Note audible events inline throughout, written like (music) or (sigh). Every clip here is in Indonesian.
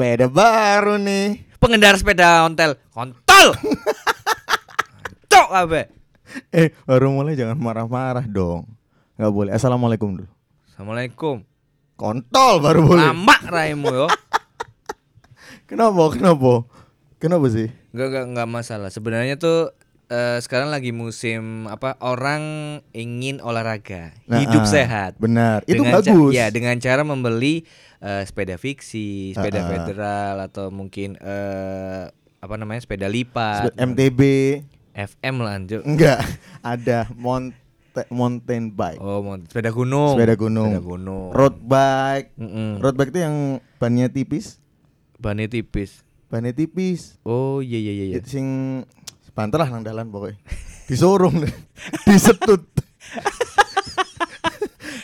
sepeda baru nih. Pengendara sepeda ontel, kontol. Cok abe. Eh, baru mulai jangan marah-marah dong. Nggak boleh. Assalamualaikum dulu. Assalamualaikum. Kontol baru boleh. Lama raimu yo. (laughs) Kenapa? Kenapa? Kenapa sih? Enggak enggak enggak masalah. Sebenarnya tuh eh, sekarang lagi musim apa orang ingin olahraga, Nah, hidup ah, sehat. Benar. Itu Dengan bagus. ya dengan cara membeli eh, sepeda fiksi, sepeda Ah, ah. federal atau mungkin eh, apa namanya sepeda lipat, Spe- MTB FM lanjut. enggak (laughs) ada monte mountain bike. Oh, sepeda gunung. Sepeda gunung. Sepeda gunung. Road bike. Mm-mm. Road bike itu yang bannya tipis. Bannya tipis. Bannya tipis. Oh iya iya iya. iya. Itu sing banter lah nang dalan pokoknya. Disorong deh. (laughs) Disetut.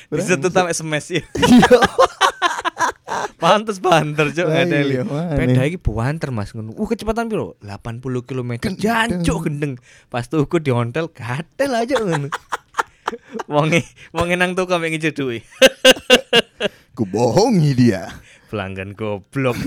(laughs) Bisa tuh sampai smash ya. Iya. (laughs) Pantes banter cok Lah nggak ada iya, mana? Peda iki banter Mas ngono. Uh kecepatan piro? 80 km. Jancuk gendeng. Pas tuku di hotel gatel aja ngono. Wonge wonge nang tukang pengen duit. Kubohongi dia. Pelanggan goblok. (laughs)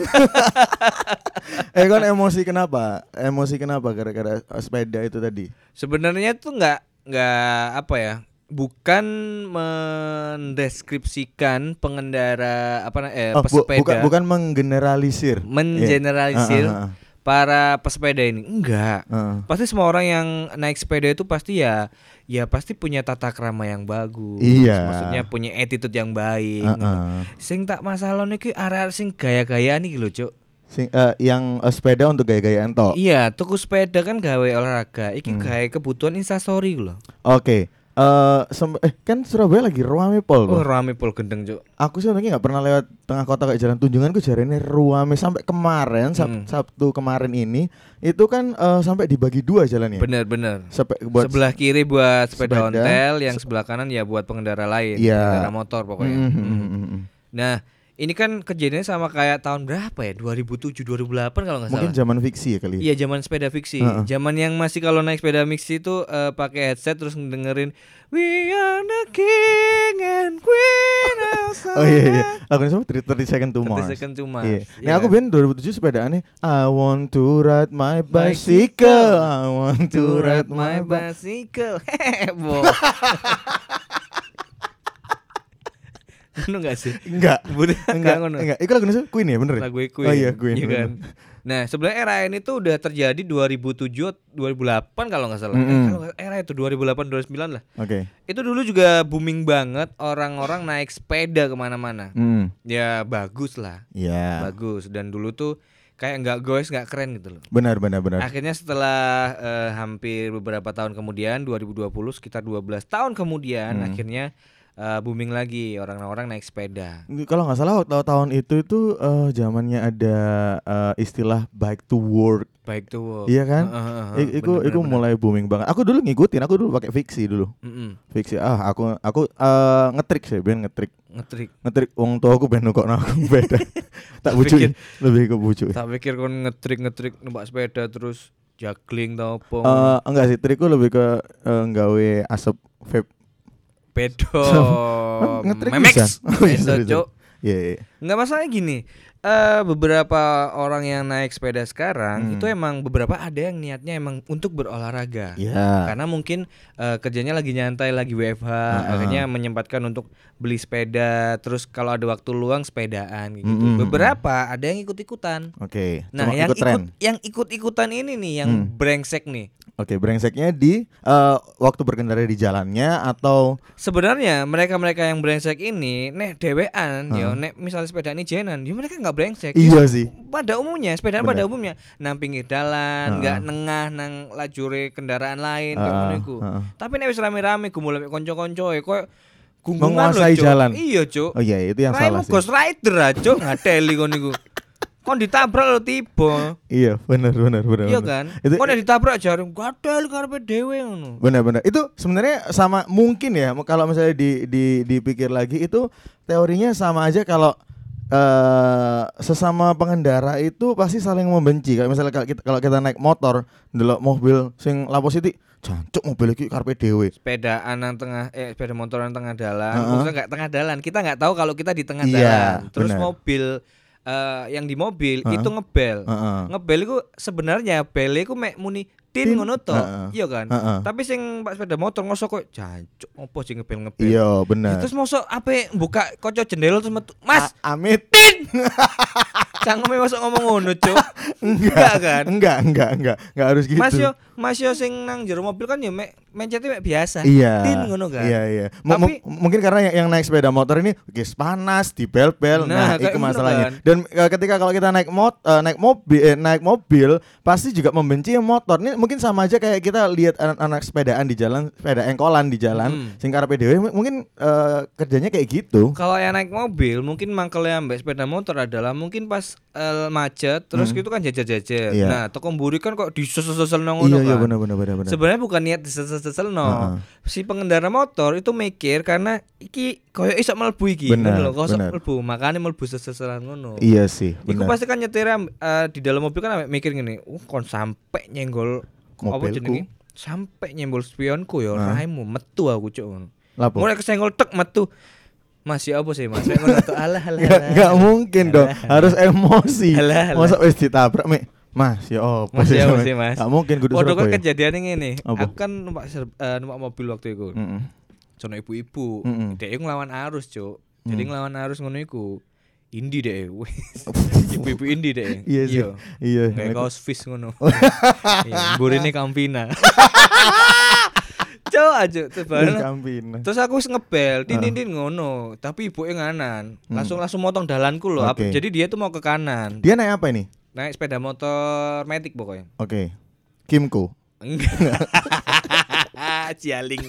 Eh kan emosi kenapa? Emosi kenapa gara-gara sepeda itu tadi? Sebenarnya tuh nggak nggak apa ya? Bukan mendeskripsikan pengendara apa eh Oh, bu- bukan bukan menggeneralisir. mengeneralisir Iya. Ah, ah, para pesepeda ini. Enggak. Ah. Pasti semua orang yang naik sepeda itu pasti ya ya pasti punya tata krama yang bagus. Iya. Maksudnya punya attitude yang baik. Ngono. ah. Sing tak masalah niki area sing gaya-gayaan iki lho, Cuk. Sing- eh, yang eh, sepeda untuk gaya-gayaan toh. Iya, tuku sepeda kan gawe olahraga. Iki Hmm. gawe kebutuhan instastory lho. Oke. Eh sem- eh kan Surabaya lagi ruame pol. Oh, rame pol gendeng, Cuk. Aku sih orangnya nggak pernah lewat tengah kota kayak jalan tunjungan gue jarene ruame sampai kemarin Sab- Hmm. Sabtu kemarin ini itu kan eh, sampai dibagi dua jalannya. Bener-bener. Sampai buat sebelah kiri buat sepeda, sepeda. ontel, yang sebelah kanan ya buat pengendara lain, Iya. pengendara motor pokoknya. Mm, mm, Mm. mm, mm, mm. Nah, ini kan kejadiannya sama kayak tahun berapa ya? 2007 2008 kalau nggak Mungkin salah. zaman fiksi ya kali. Iya, zaman sepeda fiksi. Heeh. Zaman yang masih kalau naik sepeda fiksi itu eh, pakai headset terus dengerin We are the king and queen of (laughs) Oh iya iya. Summer." Aku sama 30 second to 30 Mars. second to Mars. Iya. Iya Nah aku kan? ben 2007 sepedaannya I want to ride my Bicycle. I want to ride my bicycle. (laughs) Heboh. (laughs) Ngono enggak sih? Enggak. Enggak, ngono. enggak. Itu lagu Queen ya bener ya? lagu Queen. Oh iya Queen. Iya kan? Nah, sebenarnya era ini tuh udah terjadi 2007 2008 kalau nggak salah. Eh, Mm-mm. kalau nggak- era itu 2008 2009 lah. Oke. Itu dulu juga booming banget orang-orang naik sepeda ke mana-mana. Hmm. Ya bagus lah, Iya. bagus. Dan dulu tuh kayak nggak goes nggak keren gitu loh. Benar benar benar. Akhirnya setelah eh, hampir beberapa tahun kemudian 2020 sekitar 12 tahun kemudian Hmm. akhirnya eh, booming lagi orang-orang naik sepeda. Kalau nggak salah waktu tahun itu itu eh, zamannya ada eh, istilah bike to work. Baik tuh. Iya kan? Heeh, heeh, heeh. I- Iku Bener, iku bener, bener. mulai booming banget. Aku dulu ngikutin, aku dulu pakai fiksi dulu. Mm-mm. Fiksi. Ah, aku aku eh, ngetrik sih, ben ngetrik. Ngetrik. Ngetrik wong tua aku ben kok aku (laughs) beda. tak bujuin, lebih ke bujuin. Tak pikir kon ngetrik ngetrik numpak sepeda terus juggling tau apa. Eh, enggak sih, trikku lebih ke eh, nggawe asap vape. Pedo. Memex. Oh, iya. Iya, iya. Nggak masalah gini. Eh beberapa orang yang naik sepeda sekarang Hmm. itu emang beberapa ada yang niatnya emang untuk berolahraga. Iya. Karena mungkin eh, kerjanya lagi nyantai, lagi WFH, Heeh. akhirnya menyempatkan untuk beli sepeda, terus kalau ada waktu luang sepedaan gitu. Mm-mm. Beberapa ada yang ikut-ikutan. Oke. Nah, Cuma yang ikut ikut yang ikut-ikutan ini nih yang Hmm. brengsek nih. Oke, brengseknya di eh, waktu berkendara di jalannya atau Sebenarnya mereka-mereka yang brengsek ini nek dewean yo Heeh. nek misalnya sepeda ini jenan, yo mereka nggak brengsek. iya sih. Pada umumnya sepeda pada umumnya nang pinggir Heeh. nggak nengah nang lajure kendaraan lain Heeh, ngono iku. heeh. Tapi nek wis rame-rame gumul mek kanca-kanca e koyo gunggungan Menguasai Cuk. jalan. Iya, Cuk. Oh iya, itu yang Raimu salah sih. Ghost Rider Cuk, ngateli kon niku. Kon ditabrak lo tiba. Iya, benar benar benar. Iya benar. kan? Itu Kon ditabrak jarum gatel karepe dhewe ngono. Benar-benar. Itu sebenarnya sama mungkin ya kalau misalnya di, di dipikir lagi itu teorinya sama aja kalau eh sesama pengendara itu pasti saling membenci. Kayak misalnya kalau kita, kalau kita naik motor, ndelok mobil sing lapo siti, jancuk mobil iki karepe dhewe. sepedaan nang tengah eh sepeda motor nang tengah dalan maksudnya nggak tengah dalan kita nggak tahu kalau kita di tengah Iya, dalan terus benar. mobil eh, yang di mobil Heeh. itu ngebel. Heeh. Ngebel itu sebenarnya bel iku mek muni tin Tin. ngono to. Iya kan? Heeh. Tapi sing Pak sepeda motor ngosok kok jancuk opo sing ngebel-ngebel. Iya, benar. Terus mosok ape buka kaca jendela terus metu. Mas, A- Amit. cangkeme (laughs) mosok ngomong ngono, Cuk. (laughs) Enggak kan? Enggak, enggak, enggak. Enggak harus gitu. Mas yo, Mas yo sing nang jero mobil kan yo mek mencetnya mek biasa. Iya. Tin ngono kan. Iya, iya. M- Tapi- mungkin karena yang, yang naik sepeda motor ini guys panas, dibel-bel. Nah, Nah, itu masalahnya. kan. Dan eh, ketika kalau kita naik mot eh, naik mobil eh, naik mobil pasti juga membenci motor. Ini mungkin sama aja kayak kita lihat anak-anak sepedaan di jalan, sepeda engkolan di jalan, Hmm. sing karepe dhewe m- mungkin eh, kerjanya kayak gitu. Kalau yang naik mobil mungkin mangkelnya ambek sepeda motor adalah mungkin pas eh, macet terus gitu kan jajar-jajar. Iya. Nah, toko mburi kan kok disesel-sesel nang ngono Iya, iya kan. benar benar benar benar. Sebenarnya bukan niat disesel-sesel no. Heeh. Si pengendara motor itu mikir karena iki koyo iso mlebu iki ngono lho, benar. mlebu, makanya mlebu seselan ngono. Iya sih, Iku benar. pasti kan nyetir di dalam mobil kan mikir gini, uh kon sampai nyenggol apa Mobilku. jenenge? Sampai nyenggol spionku ya Nah. raimu metu aku cuk? Mulai kesenggol tek metu. Mas ya apa sih Mas? Kayak ngono alah (laughs) alah. Alah. nggak mungkin dong, harus emosi. Alah, alah. Masa wis ditabrak, Mek? Mas, ya apa Mas ya apa sih Mas? Nggak mungkin kudu Waduh kan Surabaya. kejadian ini. Aku kan numpak eh, numpak mobil waktu itu. Mm-mm. Sono ibu-ibu. Mm-mm. Dia ngelawan arus, Cuk. Mm. Jadi ngelawan arus ngono iku. Indi deh. (laughs) (laughs) Ibu-ibu Indi deh. Iya sih. Iya. Kayak kaos fish ngono. Iya, burine Campina. Aja bareng- Kampina. Terus aku ngebel, tin tin tin ngono, tapi ibuke nganan. Langsung langsung motong dalanku loh. Oke. Jadi dia tuh mau ke kanan. Dia naik apa ini? Naik sepeda motor Matic pokoknya. Oke. Kimco. Enggak. (laughs) Cialing.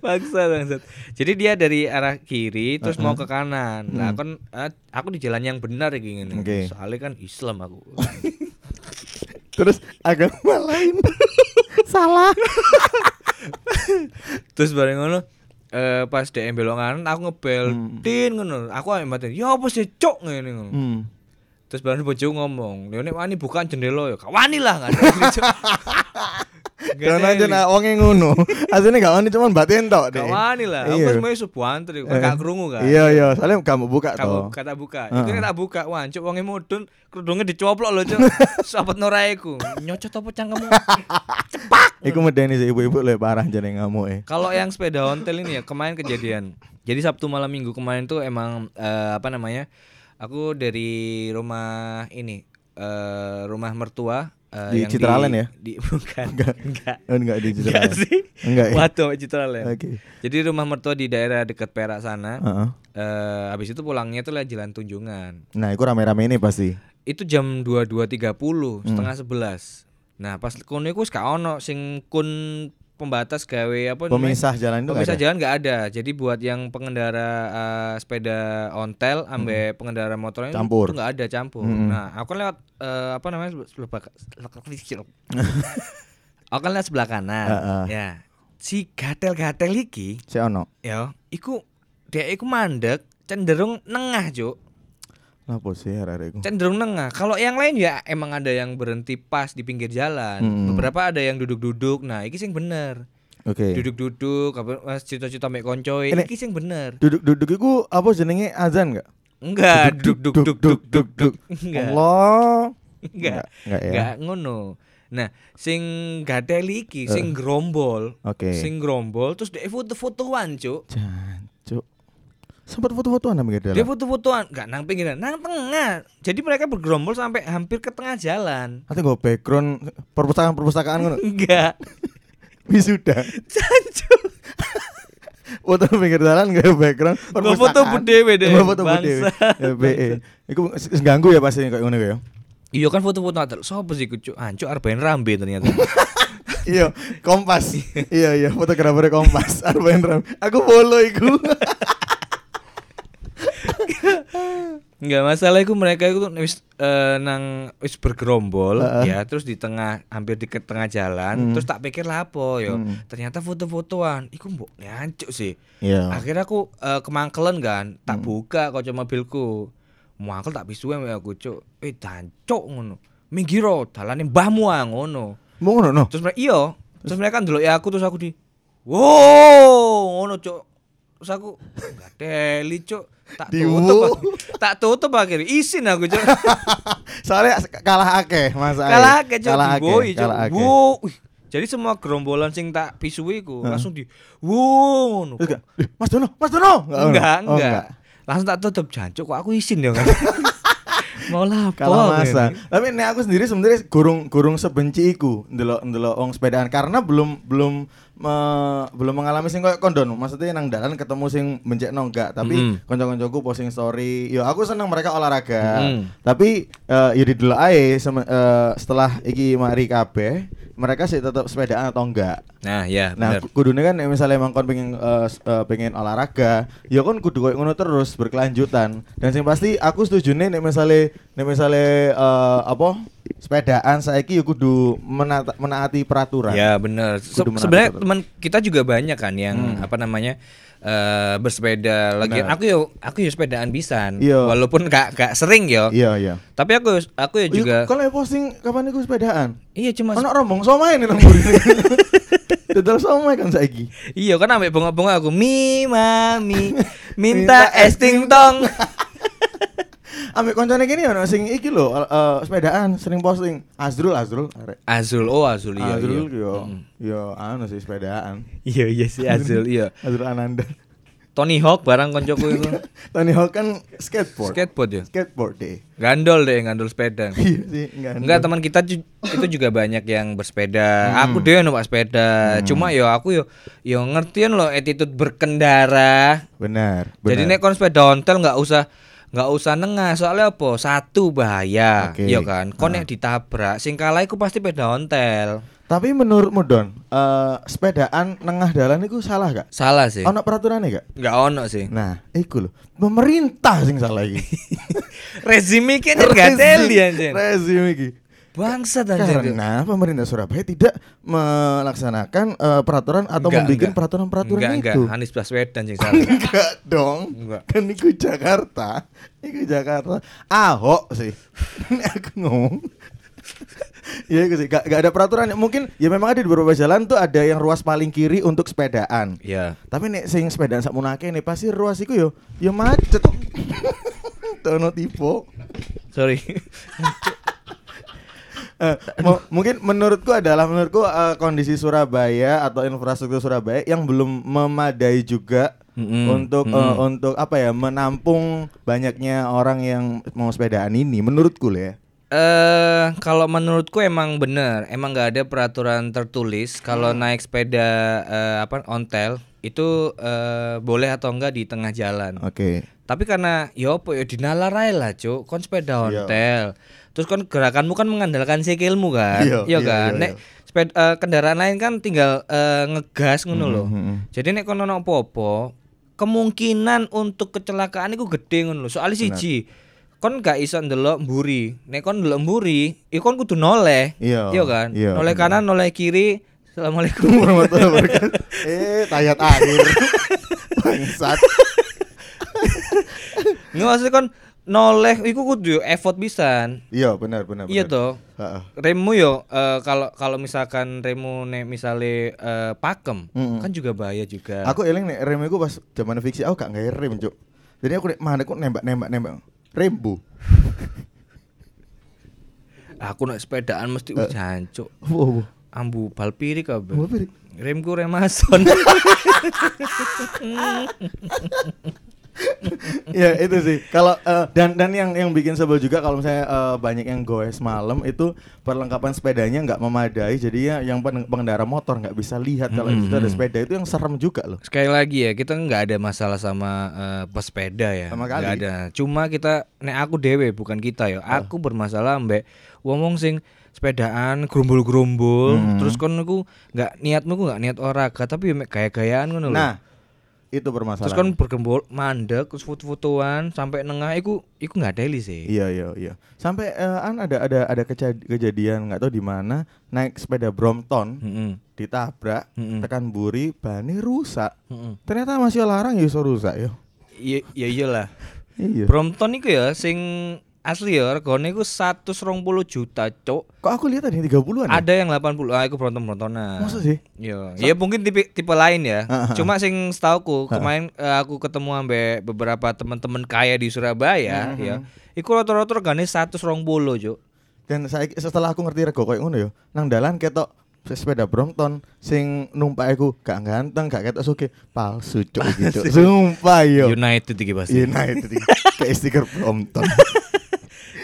Bangsat, bangsat. Jadi dia dari arah kiri terus mau ke kanan. Nah, kan eh, aku di jalan yang benar iki ngene. Oke. Soalnya kan Islam aku. (laughs) Terus agama lain. (laughs) Salah. Terus bareng ngono eh pas DM belok kanan aku ngebel Hmm. tin ngono. Aku ambek "Ya apa sih, cok?" ngene ngono. Hmm. Terus bareng bojo ngomong, "Ya nek wani bukan jendela ya, wani lah kan." (laughs) Karena aja nak wonge ngono. (laughs) Asline gak wani cuman batin tok deh. Gak wani lah. Aku Iya. semuanya subuantri kan gak krungu kan. Iya iya, soalnya kamu buka Kamu kata buka. Itu nek tak buka, wah cuk wonge mudun, kerudungnya dicoplok lho cuk. (laughs) Sahabat noraiku. Nyocot apa cangkemmu? Iku medeni sih ibu-ibu lebih parah jane ngamuk eh. Kalau yang sepeda ontel ini ya kemarin kejadian. Jadi Sabtu malam Minggu kemarin tuh emang eh, apa namanya? Aku dari rumah ini eh rumah mertua eh, Di yang Citraland ya? Di (laughs) bukan. Enggak. Enggak. Oh, enggak di Enggak Citraland. sih. Enggak ya? Waduh, Citraland. Oke. Jadi rumah mertua di daerah dekat Perak sana. Heeh. Eh habis itu pulangnya tuh lah jalan Tunjungan. Nah, iku rame-rame ini pasti. Itu jam 22.30, Hmm. setengah 11. Nah, pas kono iku wis gak ono sing kun pembatas gawe apa? Pemisah jalan itu Pemisah jalan nggak ada. Jadi buat yang pengendara eh, sepeda ontel ambek pengendara motornya itu- Hmm. Campur. nggak ada campur. Mm-mm. Nah, aku kan lewat eh, apa namanya sebelah (laughs) Aku kan lewat sebelah kanan. Heeh. Ya. Si gatel-gatel iki Si ono. ya iku dia iku mandek cenderung nengah, Cuk. Apa sih arek? Cenderung nengah. Kalau yang lain ya emang ada yang berhenti pas di pinggir jalan. Mm-mm. Beberapa ada yang duduk-duduk. Nah, iki sing bener. Oke. Duduk-duduk, apa mas cita-cita mek. Ini- Iki sing bener. Duduk-duduk iku apa jenenge azan enggak? Enggak, duduk duduk duduk duduk duduk. Enggak. Allah. Enggak. Enggak ya. Enggak ngono. Nah, sing gatel iki, sing grombol, Oke. sing grombol terus dia foto-fotoan, Cuk. Jancuk. Sempat foto-fotoan sama Dia dia. foto-fotoan, enggak nang pinggiran, nang tengah. Jadi mereka bergerombol sampai hampir ke tengah jalan. Nanti gue background perpustakaan-perpustakaan ngono. Enggak. (laughs) Wisuda. Jancuk. (laughs) Foto pinggir jalan gak background Gua foto bedewe deh, Gua foto. Ya, BE. Iku s- ganggu ya pasti kayak ngono ya. Iya kan foto-foto atel. Sopo sih kucuk? Ancuk arbain rambe ternyata. (laughs) Iya, Kompas. iya iya, fotografer Kompas. Arbain Ram. Aku follow iku. Enggak masalah itu mereka itu wis eh, nang wis bergerombol Heeh. ya terus di tengah hampir di tengah jalan Hmm. terus tak pikir lah apa yo Hmm. ternyata foto-fotoan iku mbok nyancuk sih Iya. akhirnya aku eh, kemangkelen kan tak Hmm. buka kaca mobilku mangkel tak bisuwe ya aku cuk eh dancuk ngono minggiro dalane mbahmu ah ngono Mau ngono no. terus mereka iya terus mereka ndelok ya aku terus aku di wow ngono cuk terus aku enggak teli cuk. Tak tutup tak tutup akhirnya. Isin aku cuk. (laughs) Soalnya kalah akeh Mas kalah cuk. Kalah akeh, cuk. kalah akeh. Wow, wih. jadi semua gerombolan sing tak pisui ku langsung di ngono. "Eh, Mas Dono, Mas Dono. ngono? enggak Oh, enggak. Langsung tak tutup. Jancuk kok aku isin ya kan (laughs) mau lapo Kalah masa. ini? Tapi nek aku sendiri sebenarnya gurung gurung sebenci iku ndelok ndelok wong sepedaan. Karena belum belum me- belum mengalami sing koyo kondon. Maksudnya nang dalan ketemu sing bencekno enggak, tapi Mm. kanca-kancaku posting story. Yo aku seneng mereka olahraga. Mm. Tapi eh ya didelok ae sem- eh, setelah iki mari kabeh, mereka sih tetap sepedaan atau enggak. nah ya Nah, bener ku- kudune kan misalnya emang kon pengen s- eh, pengen olahraga, ya kon kudu koyo ngono terus berkelanjutan. Dan sing pasti aku setuju nih misalnya nek misalnya eh, apa? Sepedaan saiki ya kudu menata, menaati peraturan. Ya benar. Se- Sebenarnya teman kita juga banyak kan yang apa namanya eh bersepeda. Lagi Hmm. Benar. aku yo aku yo sepedaan pisan. Iya. Walaupun gak gak sering yo. Iya, iya. Tapi aku aku ya juga Kalau posting kapan iku sepedaan? iya cuma Ono rombong somai nih nang mburi. Dodol somai kan saiki. iya kan ambek bengok-bengok aku mi mami (laughs) minta Minta es ting tong. Ambek koncone gini ono sing iki lho eh, sepedaan sering posting Azrul Azrul arek. Azul oh Azul iya Azrul iya. yo yo anu sih sepedaan. Iya iya si Azul iya. (laughs) Azrul Ananda. Tony Hawk barang koncoku itu. (laughs) Tony Hawk kan skateboard. Skateboard ya. Skateboard deh. Gandol deh, gandol sepeda. (laughs) Iya sih, enggak. Enggak teman kita ju- itu juga banyak yang bersepeda. Hmm. Aku deh numpak sepeda. Cuma yo aku yo yo ngertiin loh attitude berkendara. Benar, Jadi benar. nek kon sepeda ontel nggak usah nggak usah nengah soalnya apa satu bahaya Oke. iya kan kon nek ditabrak sing kalah iku pasti sepeda ontel Tapi menurutmu Don, eh, sepedaan nengah dalan itu salah gak? salah sih Ono peraturannya gak? nggak ono sih Nah, iku lho. Pemerintah sing salah iki. (laughs) rezim iki anjir gak teli anjir Rezim iki. Bangsat anjir Karena pemerintah Surabaya tidak melaksanakan eh, peraturan atau Enggak, membuat peraturan-peraturan enggak enggak itu. Anies Baswedan sing salah Enggak dong. Enggak. Kan iku Jakarta. Iku Jakarta. Ahok sih. (laughs) Ini aku ngomong. ya itu sih, gak, gak ada peraturan. Mungkin ya memang ada di beberapa jalan tuh ada yang ruas paling kiri untuk sepedaan. ya Tapi nek sing sepedaan sak munake nih pasti ruas iku yo yo macet. (laughs) Tono tipe. sorry (laughs) Eh, mu- mungkin menurutku adalah menurutku eh, kondisi Surabaya atau infrastruktur Surabaya yang belum memadai juga Mm-mm, untuk eh, mm-mm. untuk apa ya menampung banyaknya orang yang mau sepedaan ini menurutku lah ya. Eh kalau menurutku emang bener, emang nggak ada peraturan tertulis kalau naik sepeda eh, apa ontel itu eh, boleh atau enggak di tengah jalan. Oke. Tapi karena ya apa ya dinalar ae lah, Cuk. Kon sepeda Iya. ontel. Terus kon gerakanmu kan mengandalkan sikilmu kan. Iya, Iya iya, kan. iya, Nek iya. sepeda eh, kendaraan lain kan tinggal eh, ngegas ngono. Mhm, mhm. Jadi nek kon ono apa-apa, kemungkinan untuk kecelakaan itu gede ngono lho. Soalnya siji, kon gak iso ndelok mburi. Nek kon ndelok mburi, iku kon kudu noleh. Iya, kan? iya, noleh kanan, noleh kiri. Assalamualaikum. (laughs) Warahmatullahi wabarakatuh. (laughs) eh, tayat akhir. (laughs) Bangsat. Nggak maksudnya kon noleh iku kudu effort pisan. Iya, benar benar Iya toh. Heeh. Remmu yo eh, kalau kalau misalkan remmu nek misale eh, pakem Mm-mm. kan juga bahaya juga. Aku eling nek rem iku pas zaman fiksi aku gak nggak rem, Cuk. Jadi aku nek mana aku nembak nembak nembak. Rembu. (laughs) aku nek sepedaan mesti uh. jancuk. Wow. wow. Ambu bal pirik kabeh. Remku remason. (laughs) (laughs) (laughs) ya itu sih kalau eh, dan dan yang yang bikin sebel juga kalau misalnya eh, banyak yang goes malam itu perlengkapan sepedanya nggak memadai jadinya yang pen- pengendara motor nggak bisa lihat kalau Mm-mm. itu ada sepeda itu yang serem juga loh Sekali lagi ya, kita nggak ada masalah sama eh, pesepeda ya. Sama kali. ada. Cuma kita nek aku dewe bukan kita ya. Aku bermasalah mbek wong sing sepedaan gerumbul-gerumbul Hmm. terus kon aku nggak niatmu nggak niat olahraga tapi ya mek gaya-gayaan ngono lho. Itu terus permasalahan kon bergembul mandek terus foto-fotoan sampai nengah iku iku nggak deli sih. iya iya iya sampai eh, an ada ada ada keja- kejadian nggak tahu di mana naik sepeda Brompton Heeh. ditabrak Mm-mm. tekan buri bannya rusak Heeh. ternyata masih larang ya iso rusak ya Iya iya iyalah. iya Brompton iku ya sing asli ya regane iku 120 juta, Cuk. Kok aku lihat tadi 30-an ya? Ada yang 80. Ah, iku bronton-brontonan. Masa sih? Iya, ya mungkin tipe tipe lain ya. Ah, Cuma sing setauku kemarin eh, aku ketemu ambek beberapa teman-teman kaya di Surabaya ya. Iku rata-rata regane 120, Cuk. Dan saya setelah aku ngerti rego koyo ngono ya, nang dalan ketok sepeda Brompton sing numpak aku gak ganteng, gak ketok suke, palsu cuk gitu. Sumpah yo. United iki pasti. United iki. (laughs) kayak stiker Brompton. (laughs)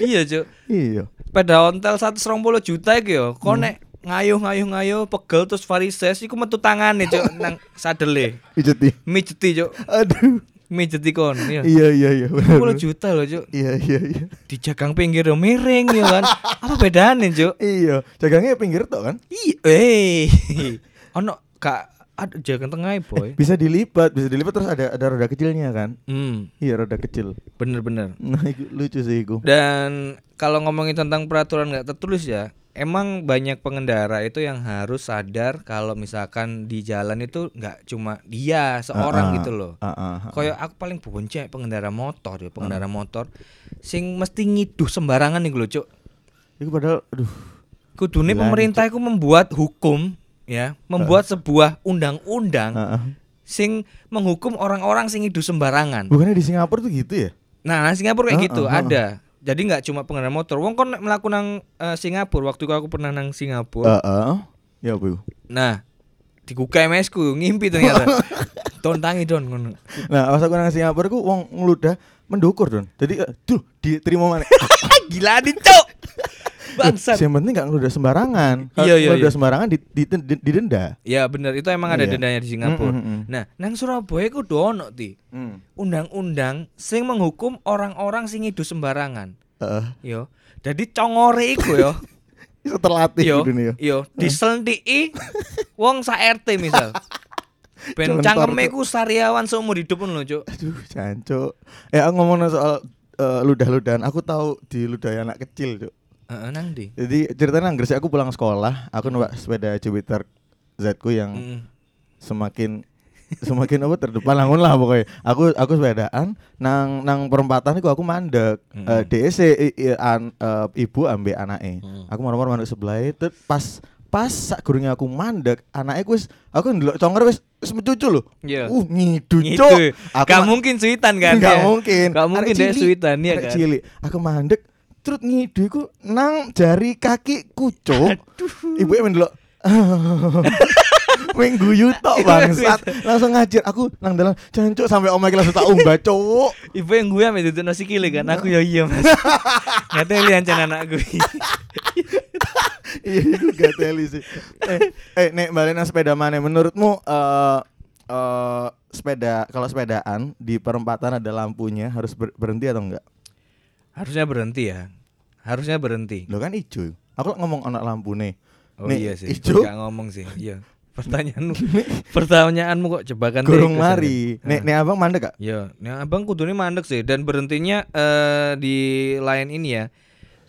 iya, Cuk. iya. Sepeda ontel 120 juta iki yo. Kok nek ngayuh-ngayuh-ngayuh pegel terus varises iku metu tangane, Cuk, (laughs) nang sadele. Ijeti. Mijeti, Cuk. Aduh. Mijeti kon. Iya. Iya iya iya. 10 juta loh, Cuk. Iya iya iya. Di jagang pinggir yo miring ya kan. (laughs) Apa bedane, Cuk? Iya, jagangnya pinggir tok kan? Iya, eh. (laughs) Ono gak ada jagang tengah boy. Bisa dilipat, bisa dilipat terus ada ada roda kecilnya kan? Hmm, Iya, roda kecil. bener-bener. Nah, itu lucu sih iku. Dan kalau ngomongin tentang peraturan nggak tertulis ya, emang banyak pengendara itu yang harus sadar kalau misalkan di jalan itu nggak cuma dia seorang Ah, ah. gitu loh. Ah, ah, ah. Kayak aku paling benci pengendara motor ya, pengendara motor sing mesti ngiduh sembarangan nih lho, Cuk. Iku padahal aduh. Kudune pemerintah itu membuat hukum ya, membuat sebuah undang-undang ah. sing menghukum orang-orang sing ngiduh sembarangan. Bukannya di Singapura tuh gitu ya? Nah, Singapura kayak Ah, gitu ah. ada. Jadi nggak cuma pengendara motor. Wong kon melakukan nang eh, Singapura waktu aku pernah nang Singapura. Heeh. Ya, Bu. Nah, dibuka MS ku ngimpi ternyata. (laughs) Don tangi don ngono. Nah, pas aku nang Singapura ku wong ngeludah mendukur, Don. Jadi eh, duh diterima mana? (laughs) Gila di cok. Bangsat. Yang penting gak ngeludah sembarangan. Iya, iya, ngeludah iya. sembarangan di, di, di- didenda. Ya bener itu emang ada Iya. dendanya di Singapura. Mm, mm, mm. Nah, nang Surabaya ku dono ti. Undang-undang sing menghukum orang-orang sing ngidu sembarangan. Heeh. Yo. Jadi congore iku yo. (laughs) Itu terlatih Yo, nih yo. diselendiki wong sa RT misal. (laughs) Ben cangkeme ku sariawan seumur hidup pun lho, Cuk. Aduh, jancuk. Eh, aku ngomong soal eh, ludah-ludahan. Aku tahu di ludah anak kecil, Cuk. Heeh, nang ndi? Jadi ceritanya nang Gresik aku pulang sekolah, aku numpak sepeda Jupiter Z ku yang Mm. semakin semakin apa terdepan langun lah pokoknya. Aku aku sepedaan nang nang perempatan iku aku mandek. Mm. Eh, DC i- i- an- eh, ibu ambek anake. Mm. Aku marah-marah mandek sebelah itu pas pas sak gurunge aku mandek, anake ku wis aku ndelok conger wis wis mencucu lho. Iya. Uh, ngidu. Aku Gak mungkin suitan kan? Nggak ya? mungkin. Gak mungkin dia cilik. suitan ya kan. cilik. Aku mandek terus ngidu iku nang jari kaki kucuk. Ibu yang mendelok. Wing guyu tok bangsat. Langsung ngajar aku nang dalam jancuk sampai omah iki langsung tak umbah cuk. (laughs) Ibu yang gue ambil itu nasi kile kan, aku ya iya mas. (laughs) Ngateli ancen anak gue. (laughs) Iya itu gak teli sih. Eh, eh nek balik nang sepeda mana menurutmu eh eh sepeda kalau sepedaan di perempatan ada lampunya harus ber- berhenti atau enggak? Harusnya berhenti ya. Harusnya berhenti. Lo kan ijo. Aku ngomong anak lampu nih. Oh Nih, iya sih. Ijo Gak ngomong sih. Iya. Pertanyaanmu, (laughs) pertanyaanmu kok jebakan Gorong tikus, lari. Anda. Nek nek abang mandek gak? Ya, nah abang kudune mandek sih dan berhentinya eh di lain ini ya.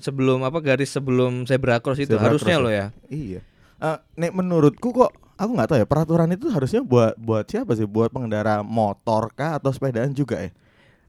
Sebelum apa garis sebelum zebra cross itu Zebra harusnya cross lo ya. Iya. Eh, nek menurutku kok aku nggak tahu ya peraturan itu harusnya buat buat siapa sih? Buat pengendara motor kah atau sepedaan juga ya?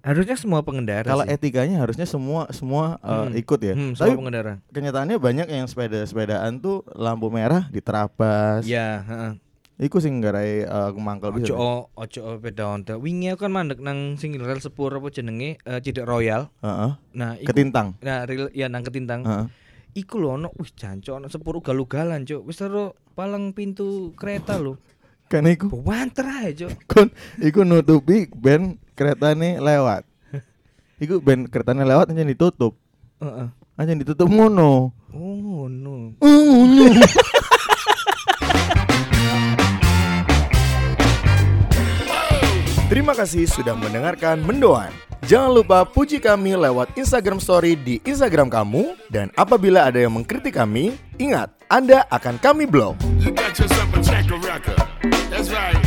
Harusnya semua pengendara. Kalau sih. etikanya harusnya semua semua eh, Hmm. ikut ya. Hmm, Tapi pengendara. kenyataannya banyak yang sepeda-sepedaan tuh lampu merah diterabas. Ya, heeh. Iku sing nggarai uh, mangkel bisa. Ojo ojo o beda ontel. Wingi aku kan mandek nang sing rel sepur apa jenenge eh, Cidek Royal. Heeh. Nah, iku, Ketintang. Nah, rel ya nang ketintang. Heeh. Iku lho ono wis jancuk ono sepur ugal-ugalan, Cuk. Wis taruh palang pintu kereta lho. (laughs) Kan iku Banter ae, Cuk. kon iku nutupi ben keretane lewat. (laughs) Iku ben keretane lewat aja ditutup. Heeh. Aja ditutup ngono. Oh, ngono. Oh, ngono. (laughs) Terima kasih sudah mendengarkan Mendoan. Jangan lupa puji kami lewat Instagram Story di Instagram kamu dan apabila ada yang mengkritik kami, ingat Anda akan kami blok. You got yourself a checker record. That's right.